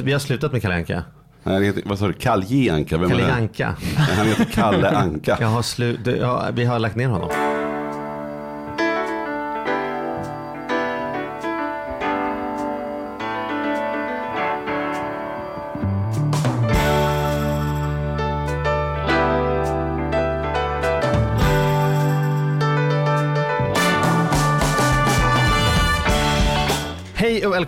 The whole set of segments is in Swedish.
slut, vi har slutat med Kalle Anka. Han heter, vad sa du? Kalle Anka? Vem Kalle? Anka. Han heter Kalle Anka. Jag har slu, det- ja, vi har lagt ner honom.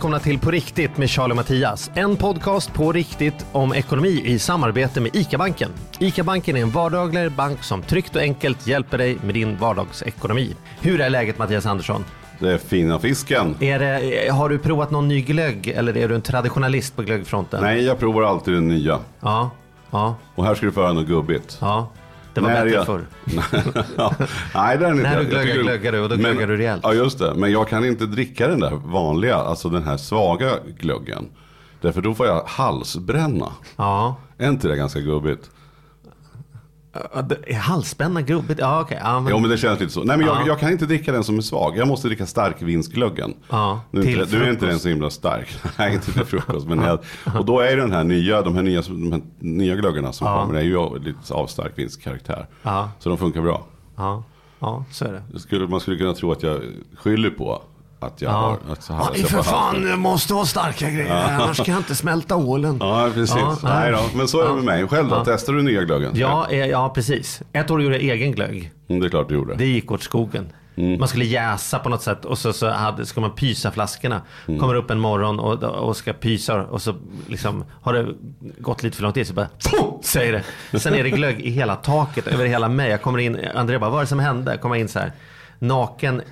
Välkomna till På riktigt med Charlie och Mattias. En podcast på riktigt om ekonomi i samarbete med ICA-banken. ICA-banken är en vardagligare bank som tryggt och enkelt hjälper dig med din vardagsekonomi. Hur är läget Mattias Andersson? Det är fina fisken. Är det, har du provat någon ny glögg eller är du en traditionalist på glöggfronten? Nej, jag provar alltid den nya. Ja, ja, Och här ska du få höra något gubbigt. ja. Det var När bättre jag- förr. Nej, det är inte. När du glöggar, tycker- glöggar du och då Men- glöggar du rejält. Ja, just det. Men jag kan inte dricka den där vanliga, alltså den här svaga glöggen. Därför då får jag halsbränna. Ja. Är inte det ganska gubbigt? Halsspänna gubbigt? Ja, okej. Ja, men... Jo men det känns lite så. Nej men jag, Ja. jag kan inte dricka den som är svag. Jag måste dricka starkvinsglöggen. Ja, nu, till nu är inte den så himla stark. Nej inte till frukost. Men jag, och då är den här nya, de här nya, de här nya glöggarna som Ja. kommer. Det är ju lite av starkvinskaraktär. Ja. Så de funkar bra. Ja, ja, så är. Det skulle, man skulle kunna tro att jag skyller på att jag Ja. har... Att så här, Ja, jag för fan halsen. måste ha starka grejer, annars kan jag inte smälta ålen. Ja precis. Ja, nej. nej. då. Men så är det med mig. Själv då? Ja. Testar du nya glöggen? Ja, eh, ja, precis. Ett år gjorde jag egen glögg. Mm, det är klart du gjorde. Det gick åt skogen. Mm. Man skulle jäsa på något sätt och så, så hade, ska man pysa flaskorna. Mm. Kommer upp en morgon och, och ska pysa och så liksom har det gått lite för lång tid så bara säger det. Sen är det glögg i hela taket, över hela mig. Jag kommer in, André bara, vad är det som hände? Jag kommer in så här, naken,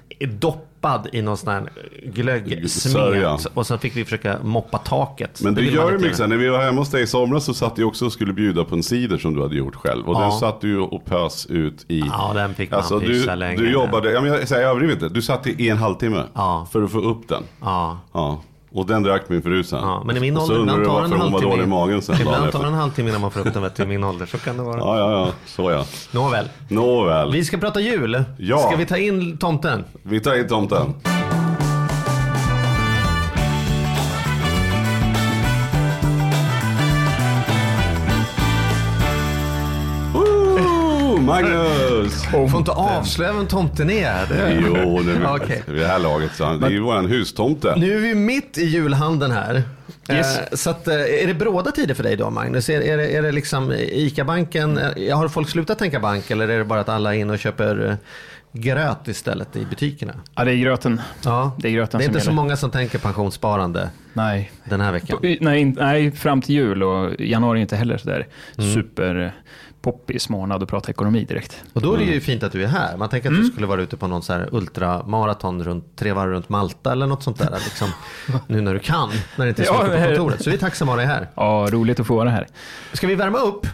doppad i någon sån här glöggsmet. Och sen fick vi försöka moppa taket. Men Det man gör inte mycket så när vi var hemma hos dig i somras så satt du också och skulle bjuda på en cider som du hade gjort själv. Och Ja. den satt du och pös ut i. Ja, den fick man alltså, du, länge. du jobbade, ja, men jag, säger, jag överdriver inte, du satt i en halvtimme Ja. för att få upp den. Ja. Ja. Och den drack min fru sen. Ja, men i min ålder, ibland tar en hon halvtimme. i magen sen Ibland tar en halvtimme innan man får upp den vet du, i min ålder. Så kan det vara. Ja, ja, ja, så ja. Nåväl. Nåväl. Vi ska prata jul. Ja. Ska vi ta in tomten? Vi tar in tomten. Magnus! Får inte avslöja vem tomten är. Det... Jo, det är Okej. vid det här laget. Så det är ju våran hustomte. Nu är vi mitt i julhandeln här. Yes. Eh, Så att, eh, är det bråda tider för dig då Magnus? Är, är, det, är det liksom ICA-banken, eh, har folk slutat tänka bank eller är det bara att alla är inne och köper gröt istället i butikerna? Ja, det är gröten. Ja, Det är gröten det är inte så gäller. många som tänker pensionssparande Nej. den här veckan. Nej, nej, fram till jul och januari inte heller sådär Mm. super poppis månad att prata ekonomi direkt. Och då är det Mm. ju fint att du är här. Man tänker att du skulle vara ute på någon så här ultramaraton runt tre varv runt Malta eller något sånt där. Liksom, nu när du kan, när det inte är så Ja, mycket på kontoret. Så vi är tacksamma att ha dig här. Ja, roligt att få vara här. Ska vi värma upp?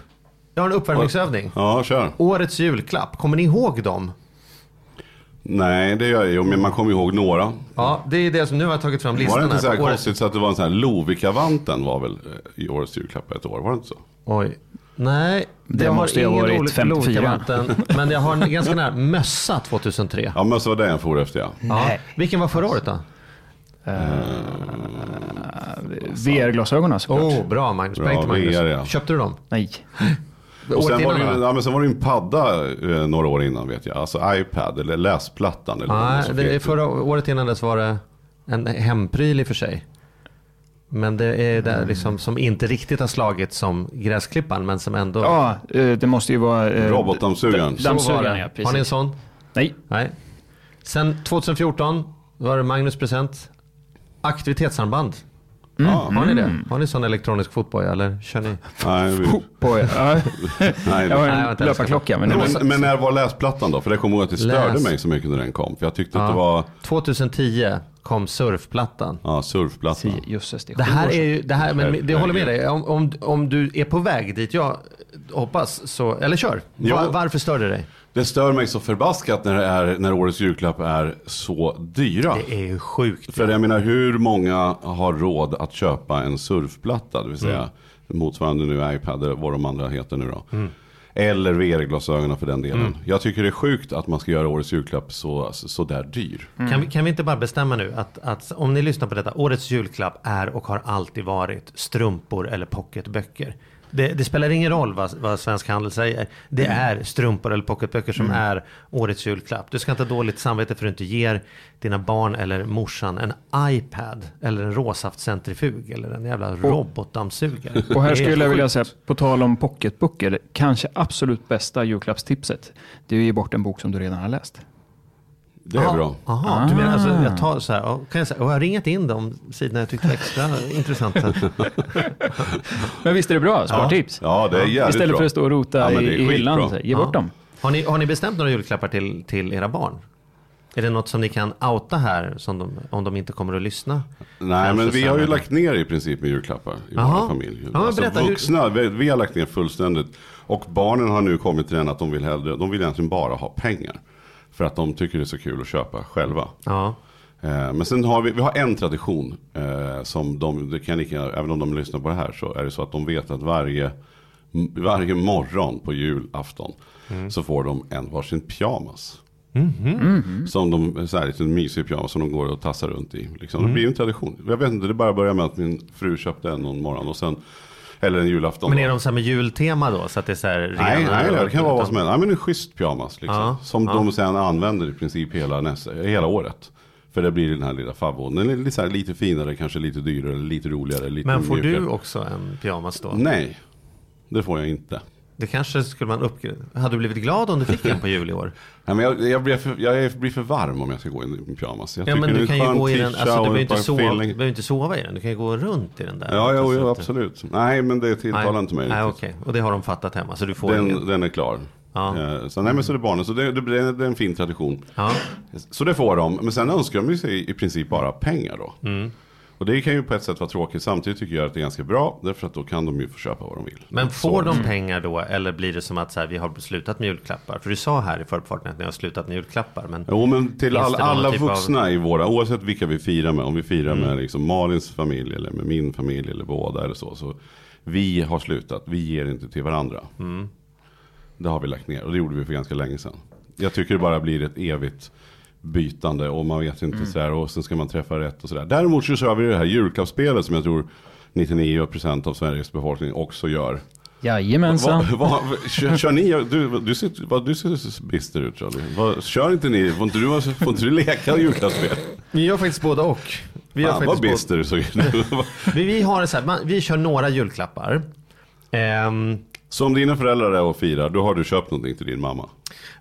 Jag har en uppvärmningsövning. Ja, kör. Årets julklapp, kommer ni ihåg dem? Nej, det gör jag ju. Men man kommer ihåg några. Ja, det är det som nu har jag tagit fram Var listan det inte så här konstigt så att det var en sån här Lovikkavanten var väl eh, i årets julklapp ett år? Var det inte så? Oj. Nej, Det jag måste ju ha varit rolig- 54. Lovikkavanten, Men jag har en ganska nära mössa 2003. Ja, men så var det jag for efter ja. Ja. Vilken var förra året då? VR-glasögonen såklart. Oh, bra Magnus. Bra, till Magnus. VR, ja. Köpte du dem? Nej. Och sen var, det, ju- ja, men sen var det en padda eh, några år innan vet jag. Alltså iPad eller läsplattan. Eller Nej, det, förra året innan dess var det en hempryl i och för sig. Men det är där liksom som inte riktigt har slagit som gräsklippan men som ändå... Ja, eh, det måste ju vara... eh, Robotdammsugaren. Dammsugaren, det. ja. Precis. Har ni en sån? Nej. Nej. Sen 2014 var det Magnus present. Aktivitetsarmband. Ja. Har ni det? Har ni sån elektronisk fotboja eller kör ni? Nej, vi, På, ja. nej, Jag har en löparklocka. Men, men, men när var läsplattan då? För det kommer ihåg att det störde Läs. mig så mycket när den kom. För jag tyckte att Ja. det var 2010 kom surfplattan. ja, surfplattan. Jösses, det är Det här är ju, det här, men det håller med dig. Om, om, om du är på väg dit jag hoppas så, eller kör. Jo. Va- varför stör det dig? Det stör mig så förbaskat när, det är, när årets julklapp är så dyra. Det är ju sjukt. För jag menar hur många har råd att köpa en surfplatta? Det vill säga motsvarande nu iPad eller vad de andra heter nu då. Eller VR-glasögonen för den delen. Mm. Jag tycker det är sjukt att man ska göra årets julklapp så, så där dyr. Kan, vi, kan vi inte bara bestämma nu att, att om ni lyssnar på detta, årets julklapp är och har alltid varit strumpor eller pocketböcker. Det, det spelar ingen roll vad, vad Svensk Handel säger. Det är strumpor eller pocketböcker som är årets julklapp. Du ska inte ha dåligt samvete för att du inte ger dina barn eller morsan en iPad eller en råsaftcentrifug eller en jävla robotdammsugare. Och här skulle jag vilja säga, på tal om pocketböcker, kanske absolut bästa julklappstipset. Det är att ge bort en bok som du redan har läst. Det är Aha, bra. Aha, du menar alltså Ah. jag tar så här, kan jag, säga, och jag har ringat in de sidorna jag tyckte var extra intressanta. Men visst är det bra? Spartips. Ja, det är jävligt Istället bra. för att stå och rota Ja, i, hyllan. Ge bort Ja. dem. Har ni, har ni bestämt några julklappar till, till era barn? Är det något som ni kan outa här som de, om de inte kommer att lyssna? Nej, men vi har ju lagt ner i princip med julklappar i Jaha. vår familj. Ja, alltså, berätta, hur- vuxna, vi, vi har lagt ner fullständigt. Och barnen har nu kommit till den att de vill hellre, de vill egentligen bara ha pengar. För att de tycker det är så kul att köpa själva. Ja. Eh, Men sen har vi, vi har en tradition eh, som de, det kan lika, även om de lyssnar på det här så är det så att de vet att varje, varje morgon på julafton så får de en varsin pyjamas. Som de, så här, lite mysig pyjamas som de går och tassar runt i. Liksom. Det blir ju en tradition. Jag vet inte, det bara började med att min fru köpte en någon morgon och sen, eller en julafton. Men är de så här med jultema då? Så att det är så här Nej, nej, det kan vara vad som helst. Nej, men en schysst pyjamas liksom. Ja, som ja. de sen använder i princip hela, nästa, hela året. För det blir den här lilla favvon. Den är lite, här, lite finare, kanske lite dyrare, lite roligare, lite Men får mjukare. du också en pyjamas då? Nej, det får jag inte. Det kanske skulle man uppgradera. Hade du blivit glad om du fick en på jul i år? Nej, men jag, jag, blir för, jag blir för varm om jag ska gå i en pyjamas. Jag Ja men du kan ju gå i den, alltså, du behöver inte, sova, du behöver inte sova i den. Du kan ju gå runt i den där. Ja, jo, jo, absolut. Nej, men det tilltalar inte mig Nej, okej. Och det har de fattat hemma. Så du får ingen. Den, den är klar. Ja. Eh, Så, nej, men så det är barnen. Så det, det, det, är- det är en fin tradition. Ja. Så det får de. Men sen önskar de ju sig i princip bara pengar då. Mm. Och det kan ju på ett sätt vara tråkigt. Samtidigt tycker jag att det är ganska bra. Därför att då kan de ju få köpa vad de vill. Men Så- får de pengar då? Eller blir det som att så här, vi har slutat med julklappar? För du sa här i förbifarten att ni har slutat med julklappar. Men Jo men till all, alla typ av- vuxna i våra, oavsett vilka vi firar med. Om vi firar Mm. med liksom Malins familj eller med min familj eller båda eller så. så vi har slutat, vi ger inte till varandra. Mm. Det har vi lagt ner och det gjorde vi för ganska länge sedan. Jag tycker det bara blir ett evigt bytande och man vet Mm. inte så här och sen ska man träffa rätt och sådär. Däremot så kör vi det här julklappsspelet som jag tror 99% av Sveriges befolkning också gör. Jajamensan. Vad, vad, kör, kör ni, du, du, ser, vad, du ser bister ut Charlie. Vad, kör inte ni, får inte du, får inte du leka julklappsspel? vi gör faktiskt både och. Vi, gör Fan vad bister du såg vi, vi har det så här, man, vi kör några julklappar. Ehm, Så om dina föräldrar är och firar, då har du köpt någonting till din mamma.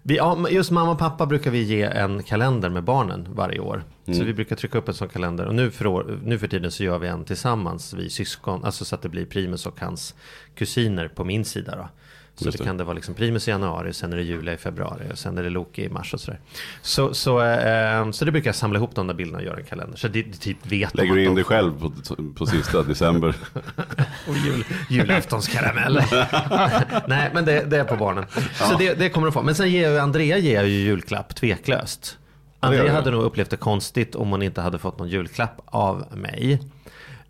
Vi, ja, just mamma och pappa brukar vi ge en kalender med barnen varje år. Så Mm. vi brukar trycka upp en sån kalender. Och nu för, år, nu för tiden så gör vi en tillsammans, vi syskon. Alltså så att det blir Primus och hans kusiner på min sida då. Så det det. kan det vara liksom Primus i januari, sen är det Julia i februari och sen är det Loki i mars och sådär. Så, så, eh, så det brukar jag samla ihop de där bilderna och göra en kalender. Så det, det typ vet Lägger du in de dig själv på, på sista december? Och jul, julaftonskaramell. Nej, men det, det är på barnen. Så det, det kommer de få. Men sen ger ju Andrea ger ju julklapp, tveklöst. Ja, Andrea jag. hade nog upplevt det konstigt om hon inte hade fått någon julklapp av mig.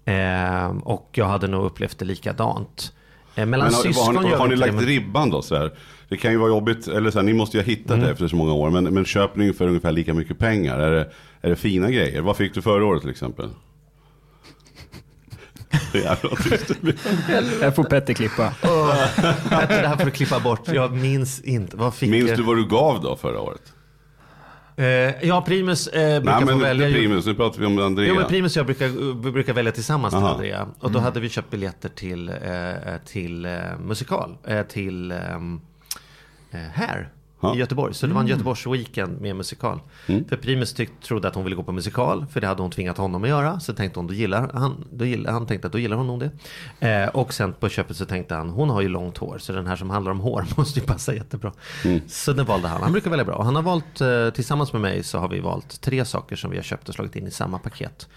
Ehm, och jag hade nog upplevt det likadant. Ehm, mellan Men har, syskon har, ni- har ni lagt ribban då? Så här? Det kan ju vara jobbigt, eller så här, ni måste ju ha hittat Mm. det efter så många år. Men, men köper ni för ungefär lika mycket pengar? Är det, är det fina grejer? Vad fick du förra året till exempel? Jag får Petter klippa. Åh, Petter, det här får du klippa bort. Jag minns inte. Vad fick Minns jag? du vad du gav då förra året? Eh, ja, Primus eh, brukar Nej få men välja inte jul- Primus, nu pratar vi om Andrea. Jo men Primus och jag brukar, brukar välja tillsammans till Aha. Andrea. Och då hade vi köpt biljetter till, eh, till eh, musikal. Eh, till ehm, eh, här I Göteborg. Så det var en Göteborgs weekend med musikal. För Primus tyck, trodde att hon ville gå på musikal. För det hade hon tvingat honom att göra. Så tänkte hon, då gillar han, då gillar, han tänkte att då gillar hon nog det. Eh, och sen på köpet så tänkte han, hon har ju långt hår. Så den här som handlar om hår måste ju passa jättebra. Så den valde han. Han brukar välja bra. Han har valt, eh, tillsammans med mig så har vi valt tre saker som vi har köpt och slagit in i samma paket.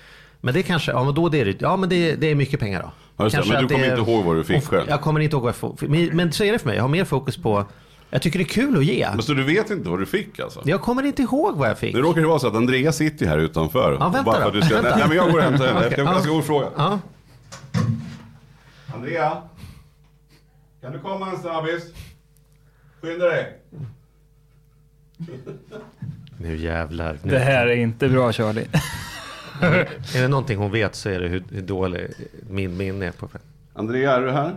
Men det kanske, ja men då det är det, ja men det, det är mycket pengar då. Ja. Kanske Men du kommer inte ihåg vad du fick och- själv? Jag kommer inte ihåg vad jag fick. Men, men så är det för mig, jag har mer fokus på, jag tycker det är kul att ge. Men så du vet inte vad du fick alltså? Jag kommer inte ihåg vad jag fick. Nu råkar det vara så att Andrea sitter här utanför. Ja, vänta Bara för att du ska... Vänta. Nej men jag går och hämtar henne. Okej, jag ska gå och fråga. Ja. Andrea? Kan du komma en snabbis? Skynda dig! Nu jävlar. Nu. Det här är inte bra Charlie. Är det någonting hon vet så är det hur, hur dålig min minne är på Andrea, är du här?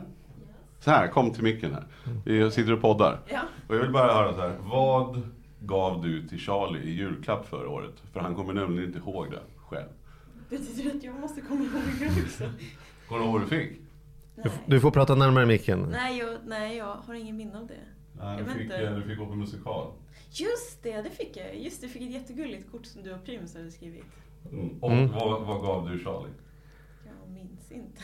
Så här, kom till micken här. Vi sitter och poddar. Ja. Och jag vill bara höra så här. Vad gav du till Charlie i julklapp förra året? För han kommer nämligen inte ihåg det själv. Betyder det att jag måste komma ihåg det också? Kommer du ihåg vad du fick? Du, du får prata närmare micken. Nej jag, nej, jag har ingen minne av det. Nej, Jag du fick, inte. du fick gå på musikal. Just det, det fick jag. Just det, jag fick ett jättegulligt kort som du och Primus hade skrivit. Mm. Och Mm. vad, vad gav du Charlie? Jag minns inte.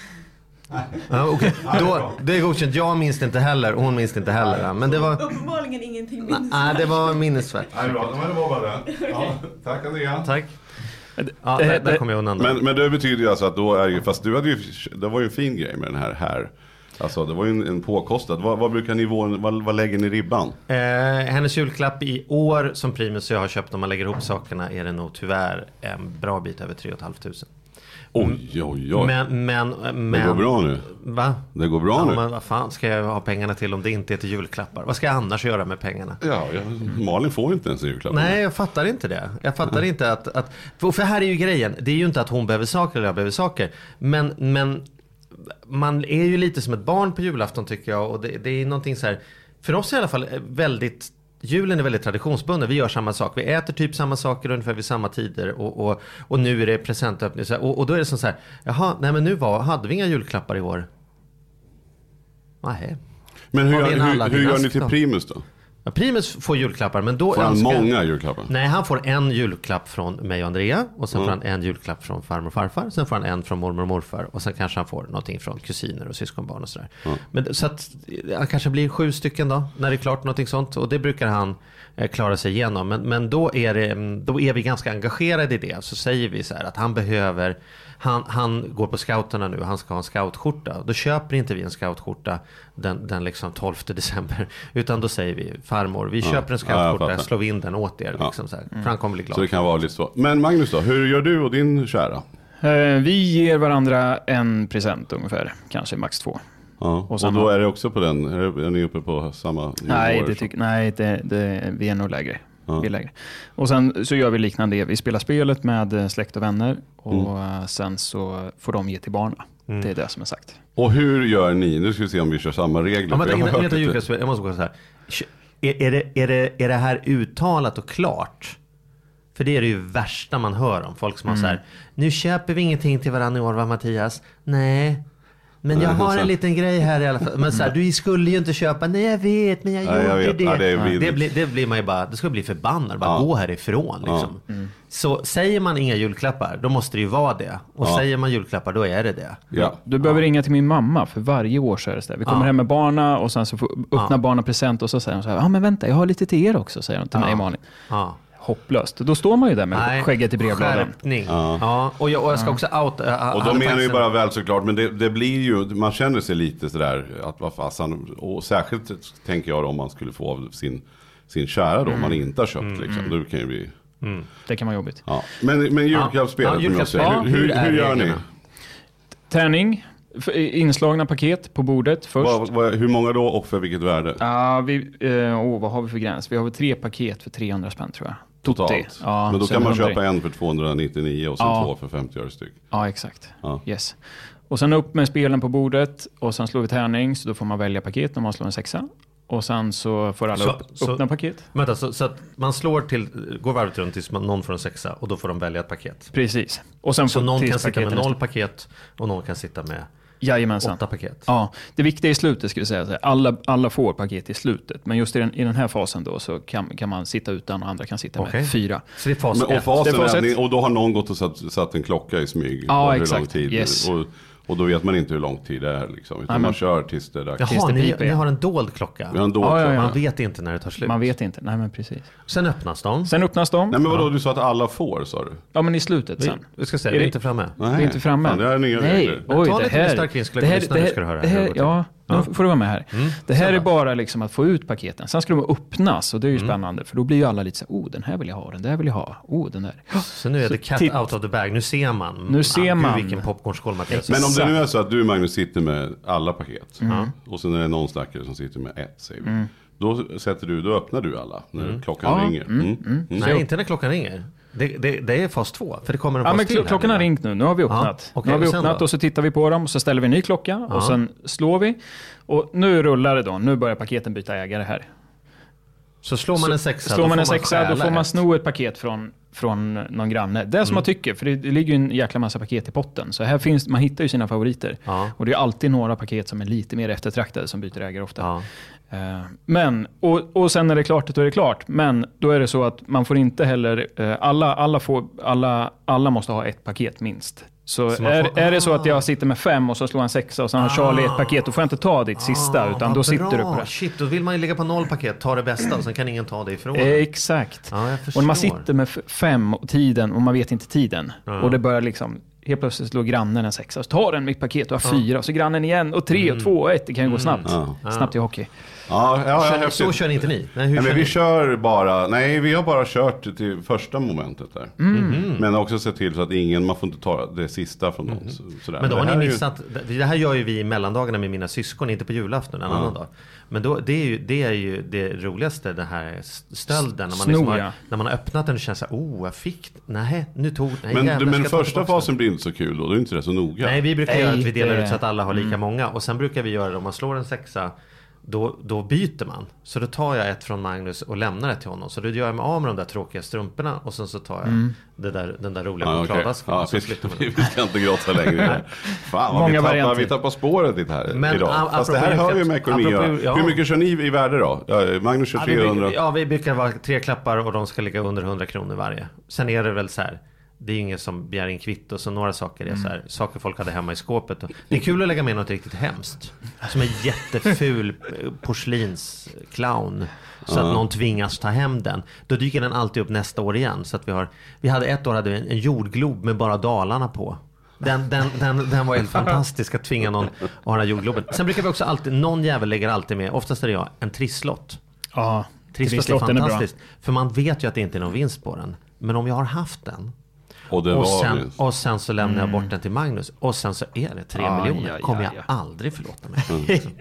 Ja, okej. Då, det är godkänt. Jag minns det inte heller och hon minns det inte heller. Men det var... Uppenbarligen ingenting minns. Nej, det var minnesvärt. Nej, bra. Men det var bara det. Ja, tack Andrea. Tack. Ja, Det- där, där kom jag undan. Men, men det betyder ju alltså att då är ju, fast du hade ju, det var ju en fin grej med den här här. Alltså det var ju en, en påkostad. Vad, vad brukar nivån, vad, vad lägger ni ribban? Eh, hennes julklapp i år som Primus och jag har köpt om man lägger ihop sakerna är det nog tyvärr en bra bit över 3 500. Oj, oj, oj. Men, men, men... det går bra nu. Va? Det går bra Ja, nu. men vad fan ska jag ha pengarna till om det inte är till julklappar? Vad ska jag annars göra med pengarna? Ja, jag, Malin får inte ens en julklapp. Nej, jag fattar inte det. Jag fattar inte att, att... För här är ju grejen. Det är ju inte att hon behöver saker eller jag behöver saker. Men, men man är ju lite som ett barn på julafton tycker jag. Och det, det är någonting så här, för oss i alla fall, väldigt Julen är väldigt traditionsbunden. Vi gör samma sak. Vi äter typ samma saker ungefär vid samma tider. Och, och, och nu är det presentöppning. Och, och då är det som så här. Jaha, nej men nu var, hade vi inga julklappar i år? Nej. Men hur, hur, hur gör ni till då? Primus då? Ja, Primus får julklappar men då Får han önskar- många julklappar? Nej, han får en julklapp från mig och Andrea. Och sen får han en julklapp från farmor och farfar. Sen får han en från mormor och morfar. Och sen kanske han får någonting från kusiner och syskonbarn och sådär. Men, så att han kanske blir sju stycken då. När det är klart någonting sånt. Och det brukar han eh, klara sig igenom. Men, men då, är det, mm, då är vi ganska engagerade i det. Så säger vi så här att han behöver han, han går på scouterna nu, han ska ha en scoutskjorta. Då köper inte vi en scoutskjorta den, den liksom 12 december. Utan då säger vi, farmor, vi Ja. köper en Ja, jag scoutkjorta, fattar. slår vi in den åt er. Ja. Liksom, så här. För han kommer bli glad. Så det kan vara lite så. Men Magnus då, hur gör du och din kära? Eh, Vi ger varandra en present ungefär, kanske max två. Ja. Och, Och då har- är det också på den, är, ni uppe på samma Nej, nivåer det som- tyck, nej det, det, vi är nog lägre. Ja. Vi. Och sen så gör vi liknande. Vi spelar spelet med eh, släkt och vänner och eh, sen så får de ge till barnen. Mm. Det är det som är sagt. Och hur gör ni? Nu ska vi se om vi kör samma regler. Ja, men, jag innan, innan jag jag måste gå så här. Är, är, det, är, det, är det här uttalat och klart? För det är det ju värsta man hör om. Folk som har så här. Nu köper vi ingenting till varandra i år va Mattias? Nej. Men jag har en liten grej här i alla fall. Men så här, du skulle ju inte köpa. Nej jag vet, men jag gjorde jag vet. det. Ja, det är det, blir, det blir man ju bara, det ska bli förbannad. Bara Ja. gå härifrån liksom. Så säger man inga julklappar, då måste det ju vara det. Och Ja. säger man julklappar, då är det det. Ja. Du behöver ringa till min mamma för varje år så är det så där. Vi kommer Ja. hem med barna och sen så får öppna Ja. barnen present och så säger de så här, ja men vänta jag har lite till er också, säger de till mig Ja. Malin. Ja. Hopplöst. Då står man ju där med Nej, skägget i brevlådan. Skärpning. Ja. Ja. Och, jag, och jag ska också out... äh, Och de menar ju bara väl såklart, men det, det blir ju, man känner sig lite sådär, att vad fasen, och särskilt tänker jag då, om man skulle få av sin, sin kära då, om man inte har köpt liksom, då kan ju bli, Det kan vara jobbigt. ja. Men, men julklappsspelet, Ja, julklappsspel. hur, hur, Hur gör ni? Tärning, inslagna paket på bordet först. Vad, vad, hur många då och för vilket värde? Ja, vi, eh, åh, vad har vi för gräns? Vi har väl tre paket för 300 spänn tror jag. Totalt? Ja, men då kan man 100. köpa en för 299 och sen Ja. två för 50 öre styck. Ja, exakt. Ja. Yes. Och sen upp med spelen på bordet och sen slår vi tärning, så då får man välja paket om man slår en sexa. Och sen så får alla Så- upp, så- öppna paket. Vänta, så, så att man slår till, går varvet runt tills man, någon får en sexa och då får de välja ett paket. Precis. Och sen Så någon kan sitta med noll paket och någon kan sitta med Jajamensan. åtta paket. Ja, det viktiga i slutet skulle jag säga, alla, alla får paket i slutet. Men just i den, i den här fasen då så kan, kan man sitta utan och andra kan sitta Okej. med fyra. Så det är fas Men, och fasen Det är fas och då har någon gått och satt, satt en klocka i smyg. Ja, på hur lång exakt. tid. Yes. Och, och då vet man inte hur lång tid det är liksom. Utan Nej, men- man kör tills det är dags. Jaha, ni, ni har en dold klocka. Vi har en dold Ja, ja, klocka. ja. Man vet inte när det tar slut. Man vet inte. Nej, men precis. Sen öppnas de. Sen öppnas de. Nej men vadå, du sa att alla får sa du? Ja, men i slutet sen. vi ska se, Är vi är det- inte framme. Vi är inte framme. Fan, det här är nya Nej, regler. Oj, ta det lite här, stark vinst, det här, lyssna, här, ska du höra det här, ja, Ja. nu får du vara med här. Mm, Det här är då? bara liksom att få ut paketen. Sen ska de öppnas och det är Mm. ju spännande. För då blir ju alla lite så här, oh den här vill jag ha, den där vill jag ha, oh den där. Så nu är Så det cat out of the bag. Nu ser man. Nu ser Ah, gud, man. vilken popcornskål Mattias. Men om det nu är så att du Magnus sitter med alla paket. Mm. Och sen är det någon stackare som sitter med ett säger vi. Då sätter du, då öppnar du alla när klockan Ja, ringer. mm, Mm. mm. Mm. Nej, inte när klockan ringer. Det, det, det är fas två, för det kommer en Ja, fas men kl- klockan har ringt nu. Nu har vi Ja, öppnat. okej, nu har vi öppnat och så tittar vi på dem och så ställer vi en ny klocka Ja. och sen slår vi. Och nu rullar det då. Nu börjar paketen byta ägare här. Så slår man en sexa, Slår man en sexa, då får man sno ett paket från, från någon granne. Det är som man tycker, för det, det ligger ju en jäkla massa paket i potten. Så här finns, man hittar ju sina favoriter. Ja. Och det är alltid några paket som är lite mer eftertraktade som byter ägare ofta. Eh, Men, och, och sen när det är klart, då är det klart. Men då är det så att man får inte heller, eh, alla, alla, får, alla, alla måste ha ett paket minst. Så, Så är, får- är det så att ah. jag sitter med fem och så slår en sexa och sen har Charlie ett paket, då får jag inte ta ditt sista, Ah, utan då sitter bra. du på det. Shit, då vill man ju ligga på noll paket, ta det bästa och sen kan ingen ta det ifrån en. Exakt. Jag Och när man sitter med fem och tiden och man vet inte tiden. Ja. Och det börjar liksom, helt plötsligt slår grannen en sexa. Så tar den mitt paket och har fyra. Och så grannen igen och tre Mm. och två och ett. Det kan ju gå snabbt. Ja. Snabbt i hockey. Ja, ja, ja, Kör, häftigt. så kör inte ni? Nej, hur Nej, kör men vi ni? kör bara, nej vi har bara kört till första momentet där. Mm. Men också sett till så att ingen, man får inte ta det sista från någon. så- Sådär. Mm. Men då har här ni är ju- missat, det här gör ju vi i mellandagarna med mina syskon, inte på julafton, en annan dag. Men då, det, är ju, det är ju det roligaste, det här stölden. När man, liksom har, ja. när man har öppnat den och känner såhär, oh jag fick, nej nu tog, nej Men, jävlar, men första den? fasen blir inte så kul då, då är inte det så noga. Nej, vi brukar Nej, göra att vi delar det- ut så att alla har lika mm. många. Och sen brukar vi göra det om man slår en sexa. Då, då byter man. Så då tar jag ett från Magnus och lämnar det till honom. Så då gör jag mig av med de där tråkiga strumporna. Och sen så tar jag Mm. det där, den där roliga ja, och så vi, man vi, ska inte gråta längre. Fan Många vi, tappar, varianter. vi tappar spåret lite här Men, idag. a- Fast det här hör ju med ekonomi apropå- ja. Hur mycket kör ni i värde då? Magnus kör Ja, vi, 300. brukar, ja, vi brukar vara tre klappar och de ska ligga under 100 kronor varje. Sen är det väl så här. Det är ingen som begär in kvitto, så några saker är så här, saker folk hade hemma i skåpet. Och det är kul att lägga med något riktigt hemskt. Som en jätteful eh, porslinsclown. Så att någon tvingas ta hem den. Då dyker den alltid upp nästa år igen. Så att vi har, vi hade ett år hade vi en, en jordglob med bara Dalarna på. Den, den, den, den var helt fantastisk att tvinga någon att ha den här jordgloben. Sen brukar vi också alltid, någon jävel lägger alltid med, oftast är det jag, en trisslott. Ja, Trisslott är trisslotten är bra. fantastiskt. För man vet ju att det inte är någon vinst på den. Men om jag har haft den Och det och var sen, och sen så lämnar jag bort den till Magnus och sen så är det tre miljoner. aj, kommer jag aldrig förlåta mig.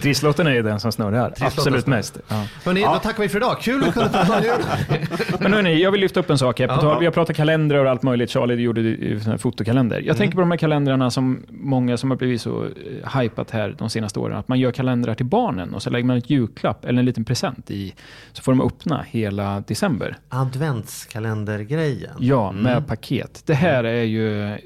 Trisslotten är ju den som snurrar. Trisslotten Absolut snurrar. mest. Ja. Hörrni, då tackar vi för idag. Kul att kunna prata om. Men hörni, jag vill lyfta upp en sak här. På Ja. tal, vi har pratat kalendrar och allt möjligt. Charlie du gjorde här fotokalender. Jag tänker på de här kalendrarna som många som har blivit så eh, hypat här de senaste åren. Att man gör kalendrar till barnen och så lägger man ett julklapp eller en liten present i. Så får de öppna hela december. Adventskalendergrejen. Ja, Mm. Paket. Det här är ju... eh,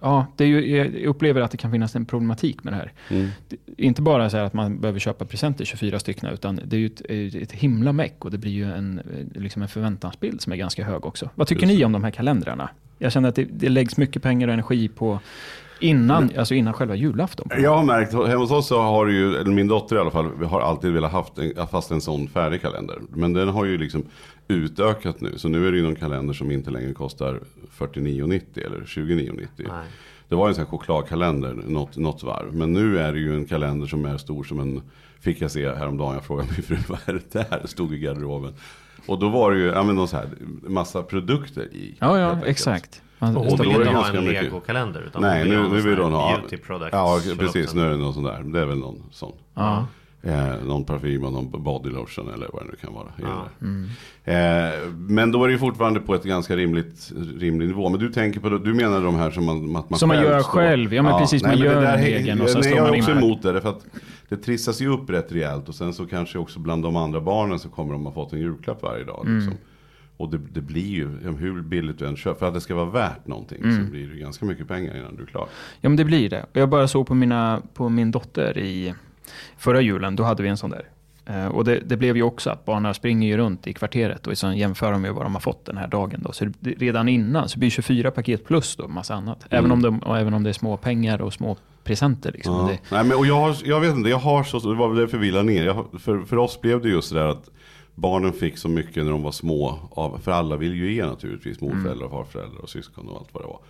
Ja, det är ju, jag upplever att det kan finnas en problematik med det här. Mm. Det- Inte bara så här att man behöver köpa presenter, 24 stycken, utan det är ju ett, ett himla meck och det blir ju en, eh, liksom en förväntansbild som är ganska hög också. Vad tycker Just ni om de här kalendrarna? Jag känner att det, det läggs mycket pengar och energi på innan, alltså innan själva julafton. Jag har märkt, hemma hos oss så har ju, eller min dotter i alla fall, vi har alltid velat haft en, fast en sån färdig kalender. Men den har ju liksom utökat nu. Så nu är det ju någon kalender som inte längre kostar 49,90 eller 29,90. Nej. Det var en sån här chokladkalender något, något varv. Men nu är det ju en kalender som är stor som en, fick jag se häromdagen, jag frågade min fru vad är det där? Det stod i garderoben. Och då var det ju, ja men någon så här, massa produkter i. Ja, ja, exakt. Man, hon är vill inte ha en legokalender. Utan Nej, vill nu, nu vill hon ha... Beauty products. Ja, precis. Nu är det någon sån där. Det är väl någon sån. ja. Eh, någon parfym och någon body lotion eller vad det nu kan vara. Ja. Mm. Eh, men då är det ju fortfarande på ett ganska rimligt, rimlig nivå. Men du tänker på, du menar de här som man, att man Som man själv gör står- själv. Ja, men precis, man men det gör en egen och sen nej, står jag man är in också emot det. För att det trissas ju upp rätt rejält. Och sen så kanske också bland de andra barnen så kommer de ha fått en julklapp varje dag. Mm. Och det, det blir ju, hur billigt du än köper, för att det ska vara värt någonting Mm. så blir det ju ganska mycket pengar innan du är klar. Ja, men det blir det. Jag bara såg på, mina, på min dotter i förra julen, då hade vi en sån där. Eh, och det, det blev ju också att barnen springer ju runt i kvarteret och så jämför de med vad de har fått den här dagen. Då. Så det, redan innan så blir det 24 paket plus då, massa annat. Även, Mm. om de, och även om det är små pengar och små presenter. Liksom. Ja. Det, Nej, men, och jag, har, jag vet inte, jag har så, det var väl därför vi ner. Jag, för, för oss blev det just det där att barnen fick så mycket när de var små. Av, för alla vill ju ge naturligtvis, morföräldrar, farföräldrar och syskon och allt vad det var.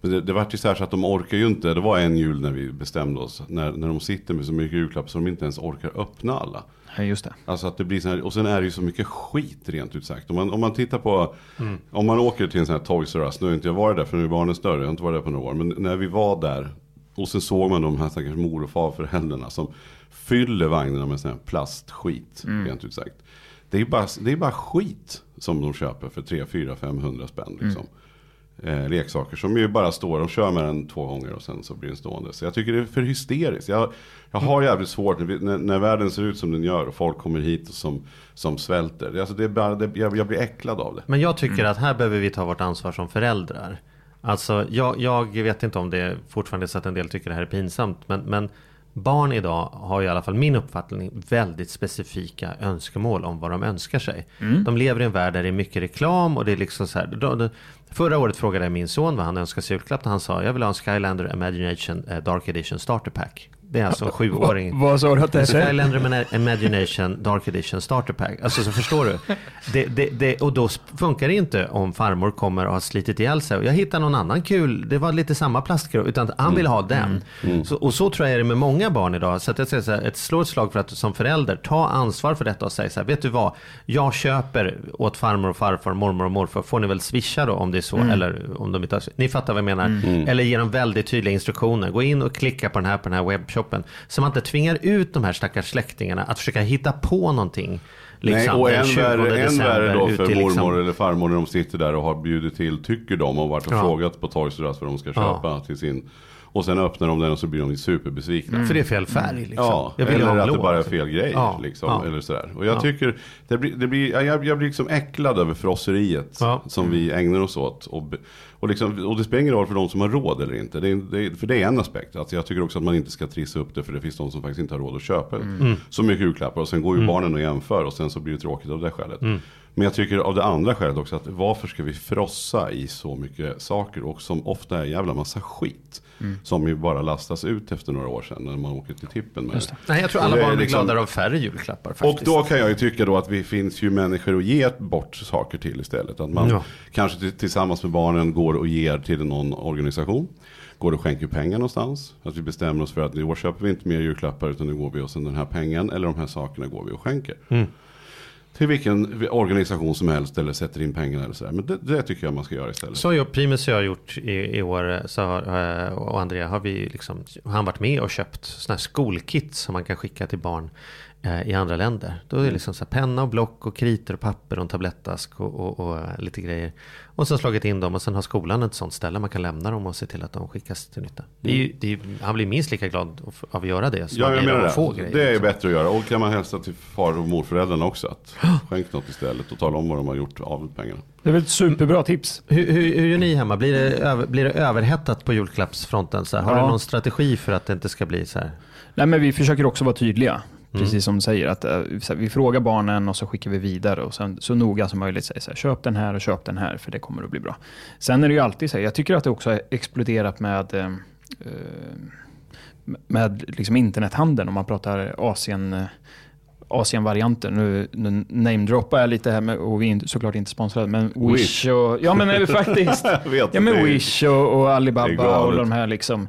Men det, det var ju så här så att de orkar ju inte. Det var en jul när vi bestämde oss. När, när de sitter med så mycket julklappar så de inte ens orkar öppna alla. ja, just det. Alltså att det blir så här, och sen är det ju så mycket skit rent ut sagt. Om man, om man tittar på, om man åker till en sån här Toys R Us, nu har inte jag varit där för nu är barnen större, jag har inte varit där på några år. Men när vi var där Och sen såg man de här stackars mor och farföräldrarna som fyller vagnarna med sån här plastskit. Rent ut sagt. Det är bara, det är bara skit som de köper för 3, 4, 500 spänn. Liksom. Eh, leksaker som ju bara står, de kör med den två gånger och sen så blir den stående. Så jag tycker det är för hysteriskt. Jag, jag har jävligt svårt när, när, världen ser ut som den gör och folk kommer hit och som, som svälter. Alltså det är bara, det, jag, jag blir äcklad av det. Men jag tycker att här behöver vi ta vårt ansvar som föräldrar. Alltså jag, jag vet inte om det är fortfarande så att en del tycker det här är pinsamt. Men, men barn idag har i alla fall min uppfattning väldigt specifika önskemål om vad de önskar sig. De lever i en värld där det är mycket reklam och det är liksom så här. Då, då, förra året frågade jag min son vad han önskar sig i julklapp och han sa jag vill ha en Skylander Imagination eh, Dark Edition Starter Pack. Det är alltså en sjuåring. Vad sa du att det är? Skylander Ima- Imagination Dark Edition Starter Pack. Alltså så förstår du. Det, det, det, och då funkar det inte om farmor kommer och har slitit ihjäl sig. Jag hittar någon annan kul, det var lite samma plastgrej. Utan han vill ha den. Så, och så tror jag är det med många barn idag. Så att jag säger så här, ett slå ett slag för att som förälder ta ansvar för detta och säga så här, vet du vad? Jag köper åt farmor och farfar, mormor och morfar. Får ni väl swisha då om det är så. Eller om de inte har, ni fattar vad jag menar. Eller ge dem väldigt tydliga instruktioner. Gå in och klicka på den här på den här webbshoppen. Så man inte tvingar ut de här stackars släktingarna att försöka hitta på någonting. Nej, liksom, och den än 20 värre, än värre då för mormor liksom- eller farmor när de sitter där och har bjudit till, tycker de, och varit och Ja. frågat på Us vad de ska Ja. köpa till sin. Och sen öppnar de den och så blir de superbesvikna. För det är fel färg liksom. Ja, jag vill eller ha att det bara är fel grej. Ja, Liksom, ja. Eller sådär. Och jag Ja. tycker, det blir, det blir, ja, jag, jag blir liksom äcklad över frosseriet Ja. som vi ägnar oss åt. Och, och, liksom, och det spelar ingen roll för de som har råd eller inte. Det är, det är, för det är en aspekt. Alltså jag tycker också att man inte ska trissa upp det för det finns de som faktiskt inte har råd att köpa Mm. så mycket julklappar. Och sen går ju barnen och jämför och sen så blir det tråkigt av det skälet. Mm. Men jag tycker av det andra skälet också att varför ska vi frossa i så mycket saker och som ofta är en jävla massa skit. Som ju bara lastas ut efter några år sedan när man åker till tippen med det. Nej, jag tror Och alla barn blir liksom- gladare av färre julklappar Och faktiskt. då kan jag ju tycka då att vi finns ju människor att ge bort saker till istället. Att man Ja. kanske till- tillsammans med barnen går och ger till någon organisation. Går och skänker pengar någonstans. Att vi bestämmer oss för att i år köper vi inte mer julklappar utan nu går vi och sen den här pengen eller de här sakerna går vi och skänker. Mm. Till vilken organisation som helst eller sätter in pengarna eller sådär. Men det, det tycker jag man ska göra istället. Så har Primus och jag har gjort i, i år, så har, eh, och Andrea har vi liksom, han varit med och köpt sådana här skolkit som man kan skicka till barn i andra länder. Då är det liksom så här penna och block och kriter och papper och en tablettask och, och, och eh, lite grejer. Och har slagit in dem och sen har skolan ett sånt ställe man kan lämna dem och se till att de skickas till nytta. Det är ju, det är, han blir minst lika glad av- att göra det som Ja, jag menar att få det. grejer. Det är liksom. bättre att göra. Och kan man hälsa till far och morföräldrarna också. Att skänk något istället och tala om vad de har gjort av pengarna. Det är väl ett superbra tips. Hur, hur, hur gör ni hemma? Blir det, över, blir det överhettat på julklappsfronten? Så här? Har Ja. du någon strategi för att det inte ska bli så här? Nej, men vi försöker också vara tydliga. Mm. Precis som du säger, att eh, här, vi frågar barnen och så skickar vi vidare och sen så noga som möjligt säger så här, köp den här och köp den här för det kommer att bli bra. Sen är det ju alltid så här, jag tycker att det också har exploderat med, eh, eh, med liksom internethandeln om man pratar Asien, Asien-varianten. Nu, nu namedroppar jag lite här med, och vi är såklart inte sponsrade, men Wish, och... Ja men faktiskt. Jag vet Ja men det är- Wish och, Alibaba och de här liksom.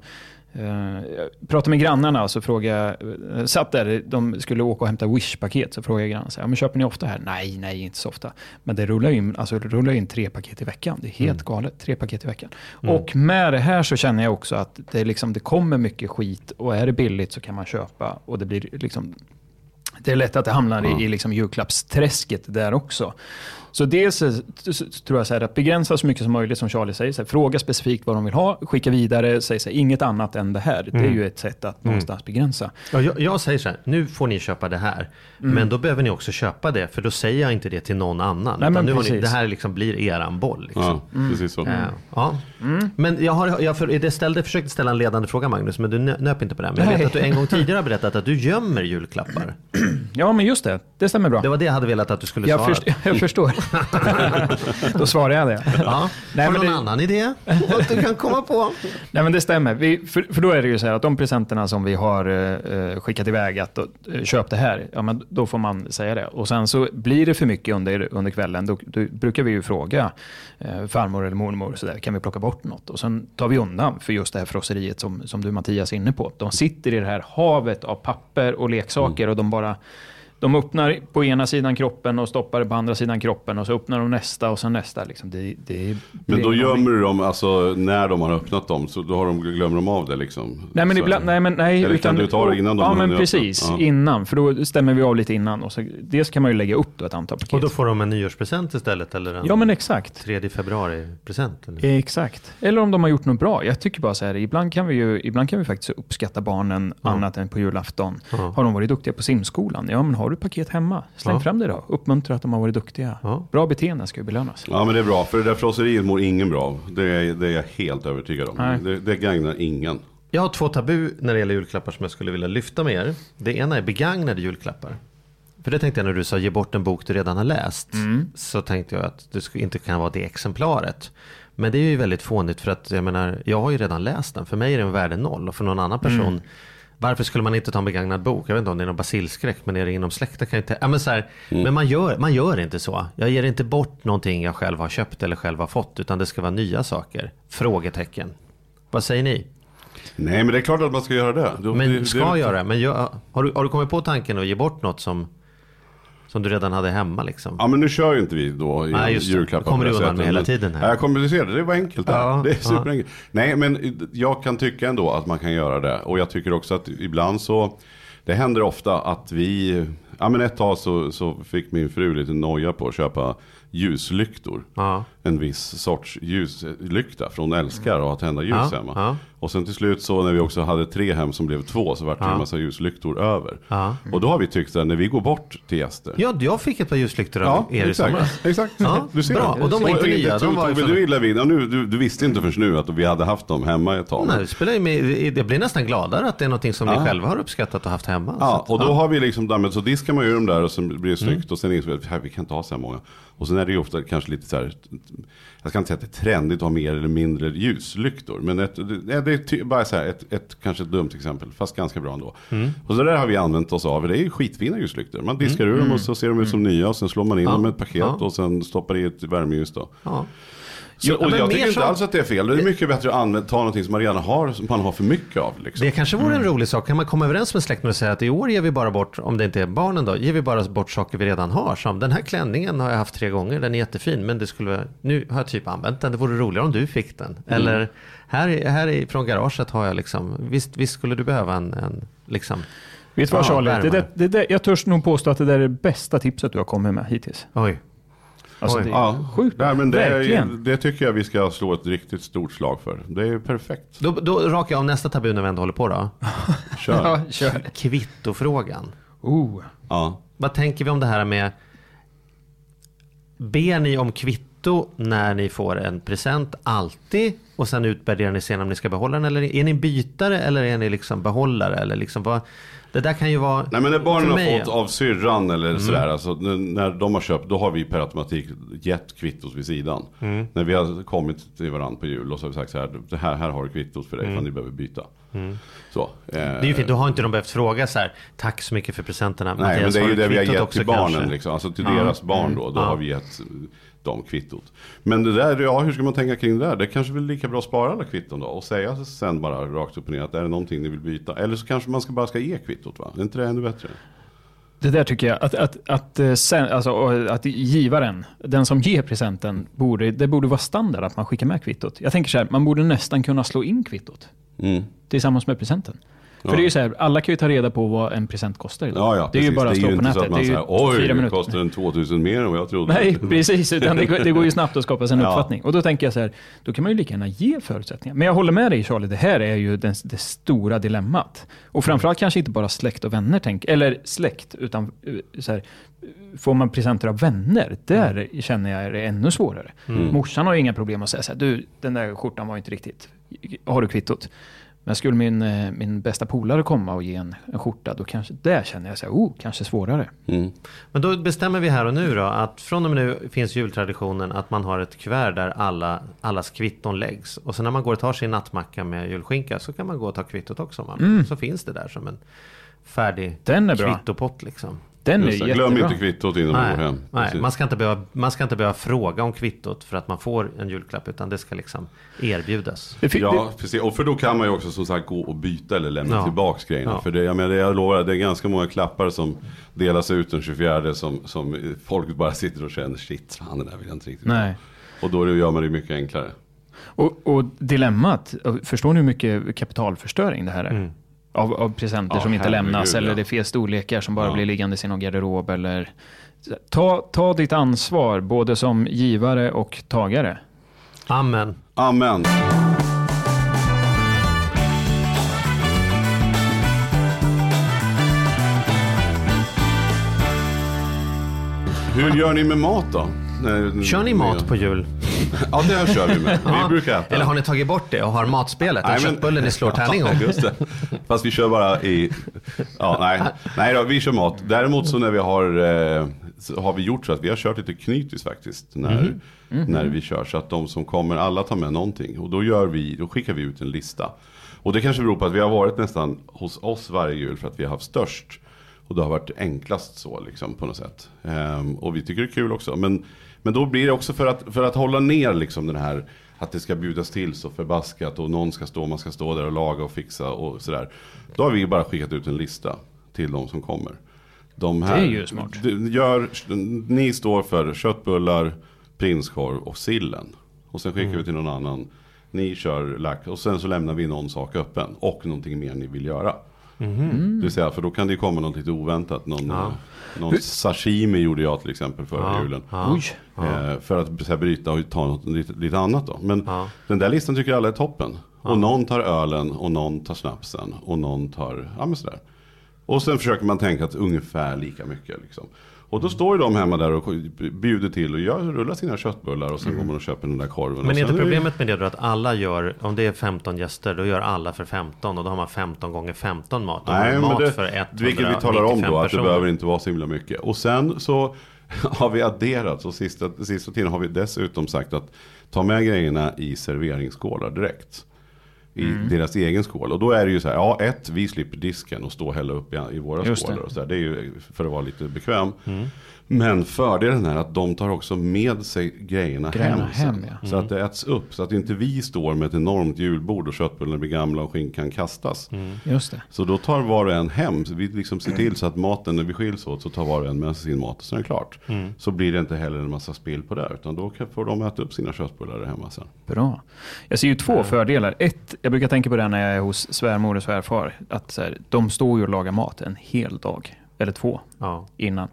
Jag pratade med grannarna så frågade jag, eh, satt där, de skulle åka och hämta Wish-paket, så frågade jag grannarna, så här, ja, men köper ni ofta här? Nej, nej, inte så ofta. Men det rullar in, alltså, det rullar in tre paket i veckan, det är helt galet, tre paket i veckan. Och med det här så känner jag också att det, liksom, det kommer mycket skit och är det billigt så kan man köpa och det blir liksom det är lätt att det hamnar i, i liksom julklappsträsket där också. Så dels tror jag så här att begränsa så mycket som möjligt som Charlie säger. Så här, fråga specifikt vad de vill ha, skicka vidare, säg så här, inget annat än det här. Det är ju ett sätt att någonstans begränsa. Ja, jag, jag säger så här, nu får ni köpa det här. Men då behöver ni också köpa det, för då säger jag inte det till någon annan. Nej, utan men nu har ni, det här liksom blir eran boll. Liksom. Ja, precis så. Ja. ja. Men jag, har, jag, för, det ställde, försökte ställa en ledande fråga Magnus, men du nö- nöp inte på det. Men jag vet Nej. att du en gång tidigare har berättat att du gömmer julklappar. Ja, men just det. Det stämmer bra. Det var det jag hade velat att du skulle jag, svara. först, jag förstår. Då svarar jag det. Ja. Nej, har du någon det- annan idé? Vad du kan komma på? Nej men det stämmer. Vi, för, för då är det ju så här att de presenterna som vi har eh, skickat iväg, att eh, köp det här, ja men då får man säga det. Och sen så blir det för mycket under, under kvällen, då, då brukar vi ju fråga eh, farmor eller mormor, så där, kan vi plocka bort något? Och sen tar vi undan för just det här frosseriet som, som du Mattias är inne på. De sitter i det här havet av papper och leksaker och de bara De öppnar på ena sidan kroppen och stoppar på andra sidan kroppen och så öppnar de nästa och sen nästa. Liksom. Det, det Men då gömmer du dem, alltså när de har öppnat dem, så då har de, glömmer de av det liksom? Nej men så, ibland, nej men nej. Eller kan du ta det innan de Ja men precis? Ja. innan. För då stämmer vi av lite innan. Och så, dels kan man ju lägga upp då ett antal paket. Och då får de en nyårspresent istället eller en Ja men exakt. 3 februari-present? eller? Exakt. Eller om de har gjort något bra. Jag tycker bara så här, ibland kan vi ju ibland kan vi faktiskt uppskatta barnen Ja. annat än på julafton. Ja. Har de varit duktiga på simskolan? Ja, men har du paket hemma? Släng Ja. fram det då. Uppmuntra att de har varit duktiga. Ja. Bra beteenden ska ju belönas. Ja men det är bra, för det där frosseriet mår ingen bra av. Det är, det är jag helt övertygad om. Nej. Det, det gagnar ingen. Jag har två tabu när det gäller julklappar som jag skulle vilja lyfta med er. Det ena är begagnade julklappar. För det tänkte jag när du sa ge bort en bok du redan har läst. Så tänkte jag att det inte kan vara det exemplaret. Men det är ju väldigt fånigt för att jag menar, jag har ju redan läst den. För mig är den värde noll och för någon annan person Varför skulle man inte ta en begagnad bok? Jag vet inte om det är någon basilskräck men är det inom släkten kan jag inte... Ja, men så här, men man gör, man gör inte så. Jag ger inte bort någonting jag själv har köpt eller själv har fått utan det ska vara nya saker. Frågetecken. Vad säger ni? Nej men det är klart att man ska göra det. Då- Men det, ska det, göra. Men gör, har, du, har du kommit på tanken att ge bort något som, som du redan hade hemma liksom? Ja men nu kör ju inte vi då i Nej, just julklappar. Kommer du undan med hela tiden här. Ja, jag kommer, ser det, det var enkelt. Ja, det är ja. superenkelt. Nej men jag kan tycka ändå att man kan göra det. Och jag tycker också att ibland så, det händer ofta att vi, ja men ett tag så, så fick min fru lite noja på att köpa ljuslyktor. Ja. En viss sorts ljuslykta från älskar och att tända ljus Ja, hemma. ja. Och sen till slut så när vi också hade tre hem som blev två så vart det Ja. en massa ljuslyktor över. Ja. Och då har vi tyckt att när vi går bort till gäster. Ja, jag fick ett par ljuslyktor av er i somras. exakt. Ja, du ser. bra. Och de var inte nya, de var du illa vid. Nu, du, du visste inte förrän nu att vi hade haft dem hemma ett tag. Nej, det spelar med, jag blir nästan gladare att det är någonting som ni Ja. själva har uppskattat och haft hemma. Ja, att, och då har vi liksom, men så diskar man ju dem där och sen blir det Mm. snyggt och sen inser vi att "Här, vi kan inte ha så här många. Och sen är det ju ofta kanske lite så här, jag ska inte säga att det är trendigt att ha mer eller mindre ljuslyktor. Men ett, det, det är bara så här, ett, ett, kanske ett dumt exempel, fast ganska bra ändå. Mm. Och så där har vi använt oss av, det är ju skitfina ljuslyktor. Man diskar ur dem och så ser de ut som nya och sen slår man in Mm. Ja, dem i ett paket ja. och sen stoppar i ett värmeljus då. ja. Så, och jag tycker inte alls att det är fel. Det är mycket bättre att använda, ta någonting som man redan har, som man har för mycket av. Liksom. Det kanske vore en rolig sak. Kan man komma överens med släkten och säga att i år ger vi bara bort, om det inte är barnen då, ger vi bara bort saker vi redan har. Som den här klänningen har jag haft tre gånger, den är jättefin, men det skulle, nu har jag typ använt den, det vore roligare om du fick den. Eller här, här i- från garaget har jag liksom, visst, visst skulle du behöva en, en liksom, Vet du vad Ja, Charlie? Det det där, jag törs nog påstå att det där är det bästa tipset du har kommit med hittills. oj. Alltså, det är Ja, sjukt Nej, men det, Verkligen. är, det tycker jag vi ska slå ett riktigt stort slag för. Det är perfekt. Då, då rakar jag av nästa tabu när vi ändå håller på då. Kör. Ja, kör. Kvittofrågan. Oh. Ja. Vad tänker vi om det här med Ber ni om kvitto när ni får en present alltid och sen utvärderar ni sen om ni ska behålla den eller är ni bytare eller är ni liksom behållare eller liksom vad Det där kan ju vara Nej men när barnen har fått av syrran eller sådär, alltså, när de har köpt, då har vi per automatik gett kvittot vid sidan. När vi har kommit till varandra på jul och så har vi sagt så här, det här, här har du kvittot för dig, ifall ni behöver byta. Så, eh, Det är ju fint, då har inte de behövt fråga så här Tack så mycket för presenterna Nej men Mattias, det är har ju det vi har gett också till barnen, liksom. alltså till deras barn då. Då Ja. har vi gett dem kvittot. Men det där, ja hur ska man tänka kring det där? Det kanske väl lika bra att spara alla kvitton då och säga sen bara rakt upp och ner att är det någonting ni vill byta? Eller så kanske man ska bara ska ge kvittot va? Är inte det ännu bättre? Det där tycker jag, att, att, att, eh, sen, alltså, att givaren, den som ger presenten, borde, det borde vara standard att man skickar med kvittot. Jag tänker så här, man borde nästan kunna slå in kvittot Mm. tillsammans med presenten. För det är ju så här, alla kan ju ta reda på vad en present kostar idag. Ja, ja, det är ju precis. bara att det slå är ju på inte så nätet. att man det är säger ju oj, fyra det minuter. kostar en 2000 mer än vad jag trodde. Nej, precis. Utan det, går- det går ju snabbt att skapa sig en Ja. uppfattning. Och då tänker jag så här, då kan man ju lika gärna ge förutsättningar. Men jag håller med dig Charlie, det här är ju den, det stora dilemmat. Och framförallt kanske inte bara släkt och vänner tänker, eller släkt, utan eh, så här, får man presenter av vänner, där känner jag är det ännu svårare. Morsan har ju inga problem att säga så här, du, den där skjortan var inte riktigt, har du kvittot? Men skulle min, eh, min bästa polare komma och ge en, en skjorta, då kanske, där känner jag så här, oh, kanske svårare. Mm. Men då bestämmer vi här och nu då att från och med nu finns jultraditionen att man har ett kuvert där alla, allas kvitton läggs. Och sen när man går och tar sin nattmacka med julskinka så kan man gå och ta kvittot också. Man, Så finns det där som en färdig Den är bra. kvittopott liksom. Den är jättebra. Glöm inte kvittot innan man går Nej, hem. nej man, ska inte behöva, man ska inte behöva fråga om kvittot för att man får en julklapp. Utan det ska liksom erbjudas. Ja, precis. Och för då kan man ju också som sagt gå och byta eller lämna Ja. tillbaks grejerna. Ja. För det, jag, menar, jag lovar, det är ganska många klappar som delas ut den 24 som, som folk bara sitter och känner shit, fan det där vill jag inte riktigt ha." Nej. Och då gör man det mycket enklare. Och, och dilemmat, förstår ni hur mycket kapitalförstöring det här är? Mm. Av, av presenter Ja, som inte lämnas eller ja. det är fel storlekar som bara Ja. blir liggande i någon garderob. Eller... Ta, ta ditt ansvar både som givare och tagare. Amen. Amen. Hur gör ni med mat då? När- Kör ni mat på jul? Ja, det kör vi med. Vi brukar äta. Eller har ni tagit bort det och har matspelet? En Nej, men- köttbulle ni slår tärning om? Just det. Fast vi kör bara i... Ja, nej. nej då, vi kör mat. Däremot så när vi har... Eh, så har vi gjort så att vi har kört lite knytis faktiskt. När, när vi kör. Så att de som kommer, alla tar med någonting. Och då, gör vi, då skickar vi ut en lista. Och det kanske beror på att vi har varit nästan hos oss varje jul för att vi har haft störst. Och det har varit enklast så liksom på något sätt. Ehm, och vi tycker det är kul också. Men, men då blir det också för att, för att hålla ner liksom den här att det ska bjudas till så förbaskat och någon ska stå, man ska stå där och laga och fixa och sådär. Då har vi bara skickat ut en lista till de som kommer. De här, Det är ju smart. Gör, ni står för köttbullar, prinskorv och sillen. Och sen skickar Mm. vi till någon annan. Ni kör lax och sen så lämnar vi någon sak öppen. Och någonting mer ni vill göra. Mm. Vill säga, för då kan det ju komma något lite oväntat. Någon, eh, någon sashimi gjorde jag till exempel förra Ja, julen. ja. Oj. Eh, för att så här, bryta och ta något lite, lite annat då. Men Ja. den där listan tycker alla är toppen. Och någon tar ölen och någon tar snapsen och någon tar, ja men sådär. Och sen försöker man tänka att ungefär lika mycket liksom. Och då står ju de hemma där och bjuder till och gör, rullar sina köttbullar och sen går man och köper den där korven. Mm. Men och är inte problemet med det då att alla gör, om det är 15 gäster, då gör alla för 15 och då har man 15 gånger 15 mat. Då Nej, mat det, för 195 vilket vi talar om då, att det behöver inte vara så himla mycket. Och sen så har vi adderat, så sista, sista tiden har vi dessutom sagt att ta med grejerna i serveringsskålar direkt. I Mm. deras egen skål. Och då är det ju så här, ja ett, vi slipper disken och stå och hälla upp i, i våra Just skålar. det. Och så här. det är ju för att vara lite bekväm. Mm. Men fördelen är att de tar också med sig grejerna, Grejerna hem, hem, ja. Så att det äts upp. Så att inte vi står med ett enormt julbord och köttbullarna blir gamla och skinkan kastas. Just det. Så då tar var och en hem. Så vi liksom ser till så att maten, när vi skiljs åt, så tar var och en med sig sin mat och sen är det klart. Så blir det inte heller en massa spill på det. Utan då kan- får de äta upp sina köttbullar hemma sen. Bra. Jag ser ju två fördelar. Ett, jag brukar tänka på det när jag är hos svärmor och svärfar. Att så här, de står ju och lagar mat en hel dag. Eller två Ja. innan.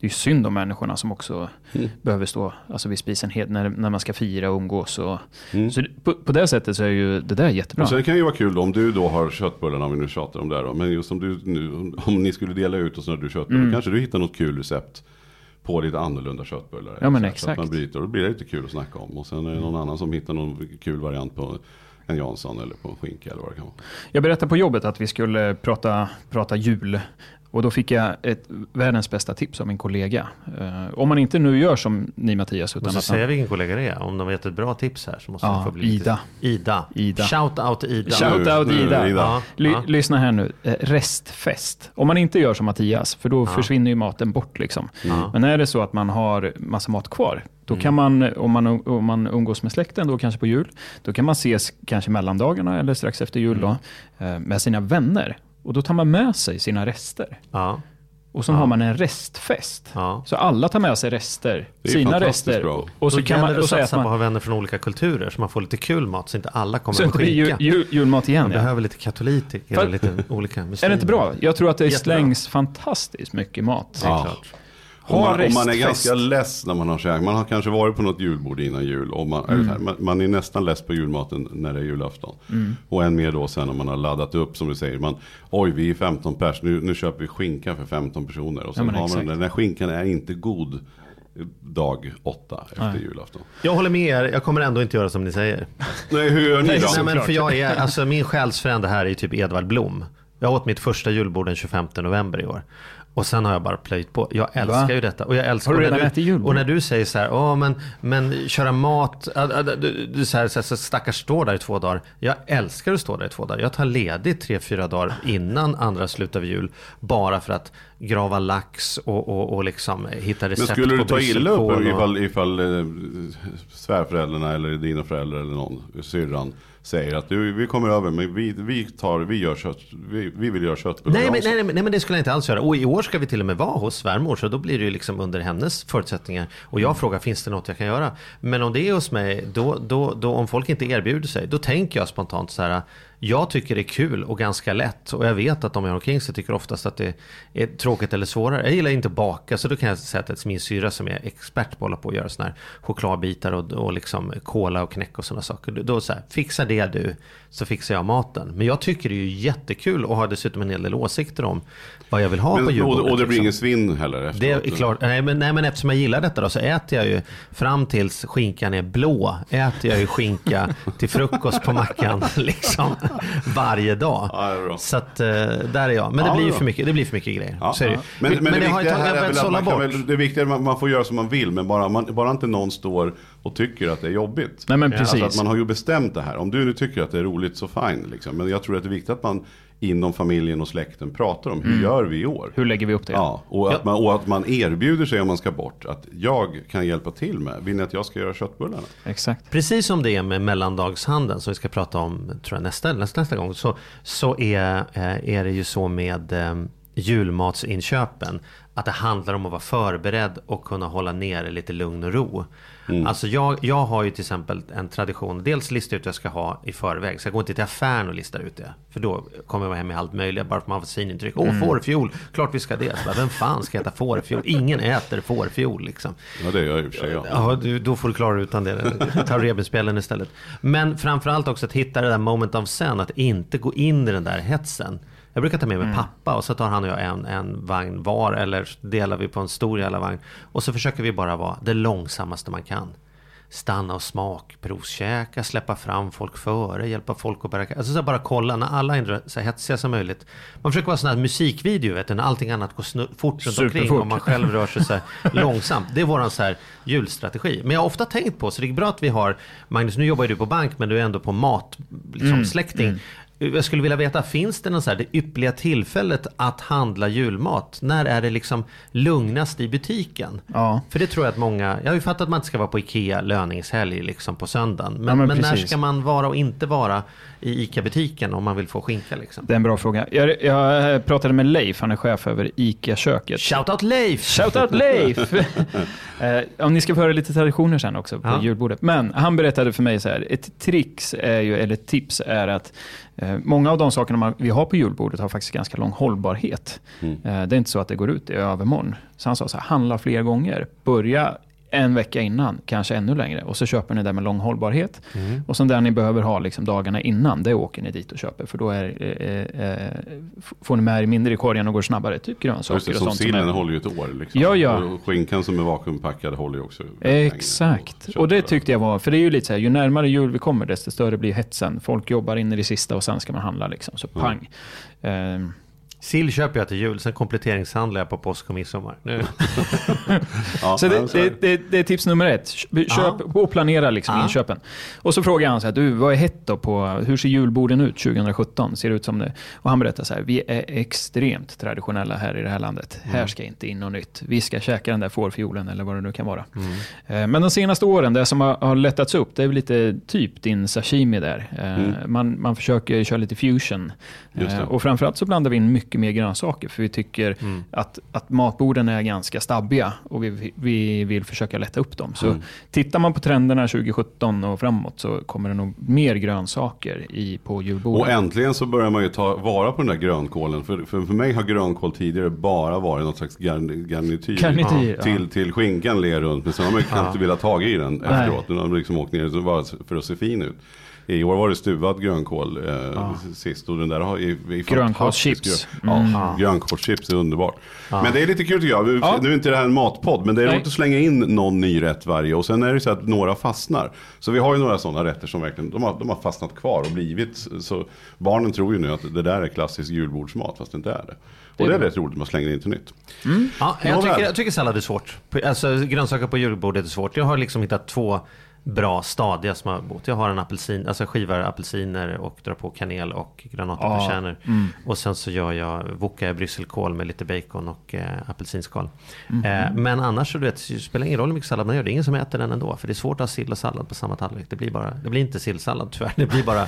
Det är synd om människorna som också Mm. behöver stå alltså vid spisen helt, när, när man ska fira och umgås. Och, Mm. Så på, på det sättet så är ju det där jättebra. Och sen kan det ju vara kul då, om du då har köttbullarna, om vi nu tjatar om det här då. Men just om du nu, om ni skulle dela ut och så har du köttbullar, Mm. kanske du hittar något kul recept på lite annorlunda köttbullar. Ja, men Så här, Så exakt. att man bryter, och då blir det lite kul att snacka om. Och sen är det någon annan som hittar någon kul variant på en Jansson eller på en skinka eller vad det kan vara. Jag berättade på jobbet att vi skulle prata, prata jul. Och då fick jag ett världens bästa tips av min kollega. Eh, om man inte nu gör som ni Mattias, utan Måste att säga man, vilken kollega det är. Om de vet ett bra tips här så måste Ja, få bli lite... Ida. Ida. Ida. Shout out Ida. Shout out Ida. Ida. Ja, Ly, ja. Lyssna här nu. Eh, Restfest. Om man inte gör som Mattias, för då försvinner ju maten bort. Liksom. Ja. Men är det så att man har massa mat kvar, då Mm. kan man, om man, om man umgås med släkten, då kanske på jul, då kan man ses kanske mellandagarna eller strax efter jul då, Mm. eh, med sina vänner. Och då tar man med sig sina rester. Ja. Och så Ja. har man en restfest. Ja. Så alla tar med sig rester, Det är sina rester. bra. Och så Då kan man, det och att äter på att man, ha vänner från olika kulturer så man får lite kul mat så inte alla kommer så att det blir ju, skinka. jul, julmat igen. Man Ja. behöver lite katoliker För- lite olika muslimer. Är det inte bra? Jag tror att det Jättebra. slängs fantastiskt mycket mat. Det är Ja. Ha man, och man är ganska less när man har käkat. Man har kanske varit på något julbord innan jul. Och man, så här, man, man är nästan less på julmaten när det är julafton. Och än mer då sen om man har laddat upp som du säger. Man, Oj, vi är 15 pers. Nu, nu köper vi skinka för 15 personer. Och sen men har man den där. Den här skinkan är inte god dag åtta efter Nej. julafton. Jag håller med er, jag kommer ändå inte göra som ni säger. Nej, hur gör ni då? Nej, men för jag är, alltså min själsfrände här är typ Edvard Blom. Jag åt mitt första julbord den 25 november i år. Och sen har jag bara plöjt på. Jag älskar Va? ju detta. Och jag älskar Har du och när redan ätit julbord? Och när du säger så här, ja men, men köra mat, äh, äh, du, du så här, så här, så stackars stå där i två dagar. Jag älskar att stå där i två dagar. Jag tar ledigt tre, fyra dagar innan andra slutar vid jul. Bara för att grava lax och, och, och liksom hitta Men recept skulle du ta illa upp och- ifall, ifall eh, svärföräldrarna eller dina föräldrar eller någon, syrran, säger att du, vi kommer över men vi, vi, tar, vi, gör kött, vi, vi vill göra köttbullar Nej men, nej, nej, men- det skulle jag inte alls göra. Och i år ska vi till och med vara hos svärmor. Så då blir det ju liksom under hennes förutsättningar. Och jag frågar, finns det något jag kan göra? Men om det är hos mig, då, då, då om folk inte erbjuder sig. Då tänker jag spontant så här. Jag tycker det är kul och ganska lätt. Och jag vet att de jag omkring sig tycker oftast att det är tråkigt eller svårare. Jag gillar inte att baka. Så då kan jag säga att det är min syra som är expert på att hålla på och göra sådana här chokladbitar och, och liksom kola och knäck och sådana saker. Då så här, fixa det du så fixar jag maten. Men jag tycker det är ju jättekul och har dessutom en hel del åsikter om vad jag vill ha på Men, julbordet. och, och det blir liksom. ingen svinn heller efteråt. Det är klart, nej men, nej men eftersom jag gillar detta då så äter jag ju fram tills skinkan är blå. Äter jag ju skinka till frukost på mackan liksom varje dag. Ja, det är bra. Så att eh, där är jag. Men det Ja, blir för mycket, det blir för mycket grejer. Ja, så är det ju. Men, men, det jag har ju tagit- jag sålla bort. väl, det viktiga är att man, man får göra som man vill, men bara, man, bara inte någon står och tycker att det är jobbigt. Nej men precis. Alltså att man har ju bestämt det här. Om du nu tycker att det är roligt så fine. Liksom. Men jag tror att det är viktigt att man inom familjen och släkten pratar om hur gör vi i år? Hur lägger vi upp det? Ja, och att, man, och att man erbjuder sig om man ska bort. Att jag kan hjälpa till med. Vill ni att jag ska göra köttbullarna? Exakt. Precis som det är med mellandagshandeln som vi ska prata om tror jag, nästa, nästa, nästa gång. Så, så är, eh, är det ju så med eh, julmatsinköpen. Att det handlar om att vara förberedd och kunna hålla nere lite lugn och ro. Alltså jag, jag har ju till exempel en tradition. Dels lista ut vad jag ska ha i förväg. Så jag går inte till affären och listar ut det. För då kommer jag vara hem med allt möjligt. Bara för att man har svinintryck. Åh, fårfjol. Klart vi ska det. Så bara, vem fan ska äta fårfjol? Ingen äter fårfjol liksom. Ja, det gör jag i och för sig. Ja. Ja, du, då får du klara dig utan det. Ta revbensspjällen istället. Men framförallt också att hitta det där moment of zen. Att inte gå in i den där hetsen. Jag brukar ta med mig pappa och så tar han och jag en, en vagn var. Eller delar vi på en stor jävla vagn. Och så försöker vi bara vara det långsammaste man kan. Stanna och smakprovskäka, släppa fram folk före, hjälpa folk att bära Alltså så bara kolla när alla är så hetsiga som möjligt. Man försöker vara sån här musikvideo vet du, när allting annat går fort runt omkring Superfort. och man själv rör sig så här långsamt. Det är våran så här julstrategi. Men jag har ofta tänkt på, så det är bra att vi har, Magnus nu jobbar ju du på bank men du är ändå på mat, liksom släkting. Jag skulle vilja veta, finns det något så här, det ypperliga tillfället att handla julmat? När är det liksom lugnast i butiken? Ja. För det tror jag att många, jag har ju fattat att man inte ska vara på Ikea löningshelg liksom på söndagen. Men, Ja, men men, när ska man vara och inte vara i ICA-butiken om man vill få skinka liksom? Det är en bra fråga. Jag, jag pratade med Leif, han är chef över ICA-köket. Shoutout Leif! Shoutout Leif! eh, om ni ska få höra lite traditioner sen också på Ja. julbordet. Men han berättade för mig så här, ett trix är ju, eller tips är att eh, många av de sakerna man, vi har på julbordet har faktiskt ganska lång hållbarhet. Mm. Eh, det är inte så att det går ut i övermorgon. Så han sa så här, handla fler gånger. Börja en vecka innan, kanske ännu längre. Och så köper ni det med lång hållbarhet. Mm. Och sen där ni behöver ha liksom dagarna innan, det åker ni dit och köper. För då är, eh, eh, f- får ni med er mindre i korgen och går snabbare. Typ grönsaker det, och som sånt. som sillen är- håller ju ett år. Liksom. Ja, ja. Och skinkan som är vakuumpackad håller ju också. Exakt. Och Och det tyckte jag var, för det är ju lite så här, ju närmare jul vi kommer desto större blir hetsen. Folk jobbar in i det sista och sen ska man handla liksom, så Mm. pang. Sill köper jag till jul, sen kompletteringshandlar jag på påsk och midsommar. Nu. Ja, så det, det, det, det är tips nummer ett. Köp Ja. och planera liksom inköpen. Och så frågar han så här, du vad är hett då på, hur ser julborden ut 2017? Ser det ut som det? Och han berättar så här, vi är extremt traditionella här i det här landet. Mm. Här ska inte in något nytt. Vi ska käka den där fårfiolen eller vad det nu kan vara. Mm. Eh, Men de senaste åren, det som har, har lättats upp, det är väl lite typ din sashimi där. Eh, Mm. Man, man försöker köra lite fusion. Just det. Eh, Och framförallt så blandar vi in mycket mer grönsaker, för vi tycker Mm. att, att matborden är ganska stabbiga och vi, vi vill försöka lätta upp dem. Så Mm. tittar man på trenderna 2017 och framåt så kommer det nog mer grönsaker i, på julbordet. Och äntligen så börjar man ju ta vara på den där grönkålen. För, för, för mig har grönkål tidigare bara varit något slags garn, garnityr. Garnityr, ja. Till, till skinkan ler runt. Men sen har man ju knappt velat ta i den efteråt. Nu har liksom åkt ner för att se fin ut. I år var det stuvad grönkål eh, sist och den där har Grönkålschips. Ja, Mm. grönkålschips är underbart. Men det är lite kul tycker jag. Nu nu är inte det här en matpodd, men det är roligt att slänga in någon ny rätt varje. Och sen är det så att några fastnar. Så vi har ju några sådana rätter som verkligen, de har, de har fastnat kvar och blivit. Så barnen tror ju nu att det där är klassisk julbordsmat, fast det inte är det. Och det är, rätt roligt, man slänger in till nytt. Ja, jag, tycker, jag tycker sallad är svårt. Alltså grönsaker på julbordet är svårt. Jag har liksom hittat två bra stadiga smörgås. Jag har en apelsin, alltså skivar apelsiner och drar på kanel och granatäpplekärnor. Och sen så gör jag wokar jag brysselkål med lite bacon och eh, apelsinskal. Eh, men annars så du vet, det spelar ingen roll hur mycket sallad man gör. Det är ingen som äter den ändå. För det är svårt att ha sill och sallad på samma tallrik. Det blir, bara, det blir inte sillsallad tyvärr. Det blir bara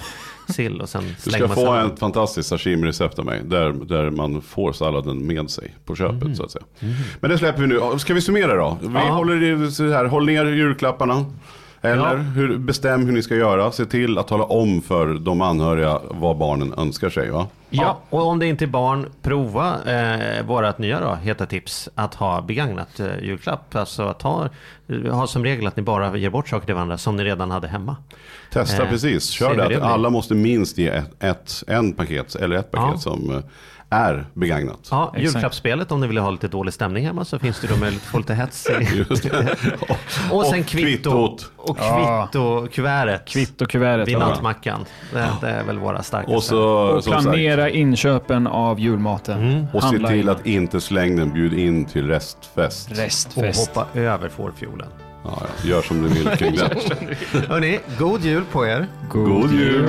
sill och sen Du ska man få ett fantastiskt sashimi-recept av mig. Där, där man får salladen med sig på köpet så att säga. Men det släpper vi nu. Ska vi summera då? Vi Ja. håller i så här, håll ner julklapparna. Eller hur, bestäm hur ni ska göra. Se till att tala om för de anhöriga vad barnen önskar sig. Va? Ja, och om det inte är barn, prova eh, vårat nya då, heta tips att ha begagnat eh, julklapp. Alltså att ha, ha som regel att ni bara ger bort saker till varandra som ni redan hade hemma. Testa Eh, precis. Kör det. det alla måste minst ge ett, ett, en paket eller ett paket Ja. som eh, är begagnat. Ja, julklappsspelet om ni vill ha lite dålig stämning hemma så finns det då möjlighet att få lite hets det. Och sen Och kvitto. kvittot. Och Ja. kvitto-kuvertet. Kvittokuvertet. Vid nattmackan. Det, det är väl våra starkaste. Och så Och som sagt. planera inköpen av julmaten. Och se till in. att inte släng den. Bjud in till restfest. och Restfest. hoppa över fårfiolen. Ja, ja. Gör som du vill kring det. Hörni, god jul på er. God jul!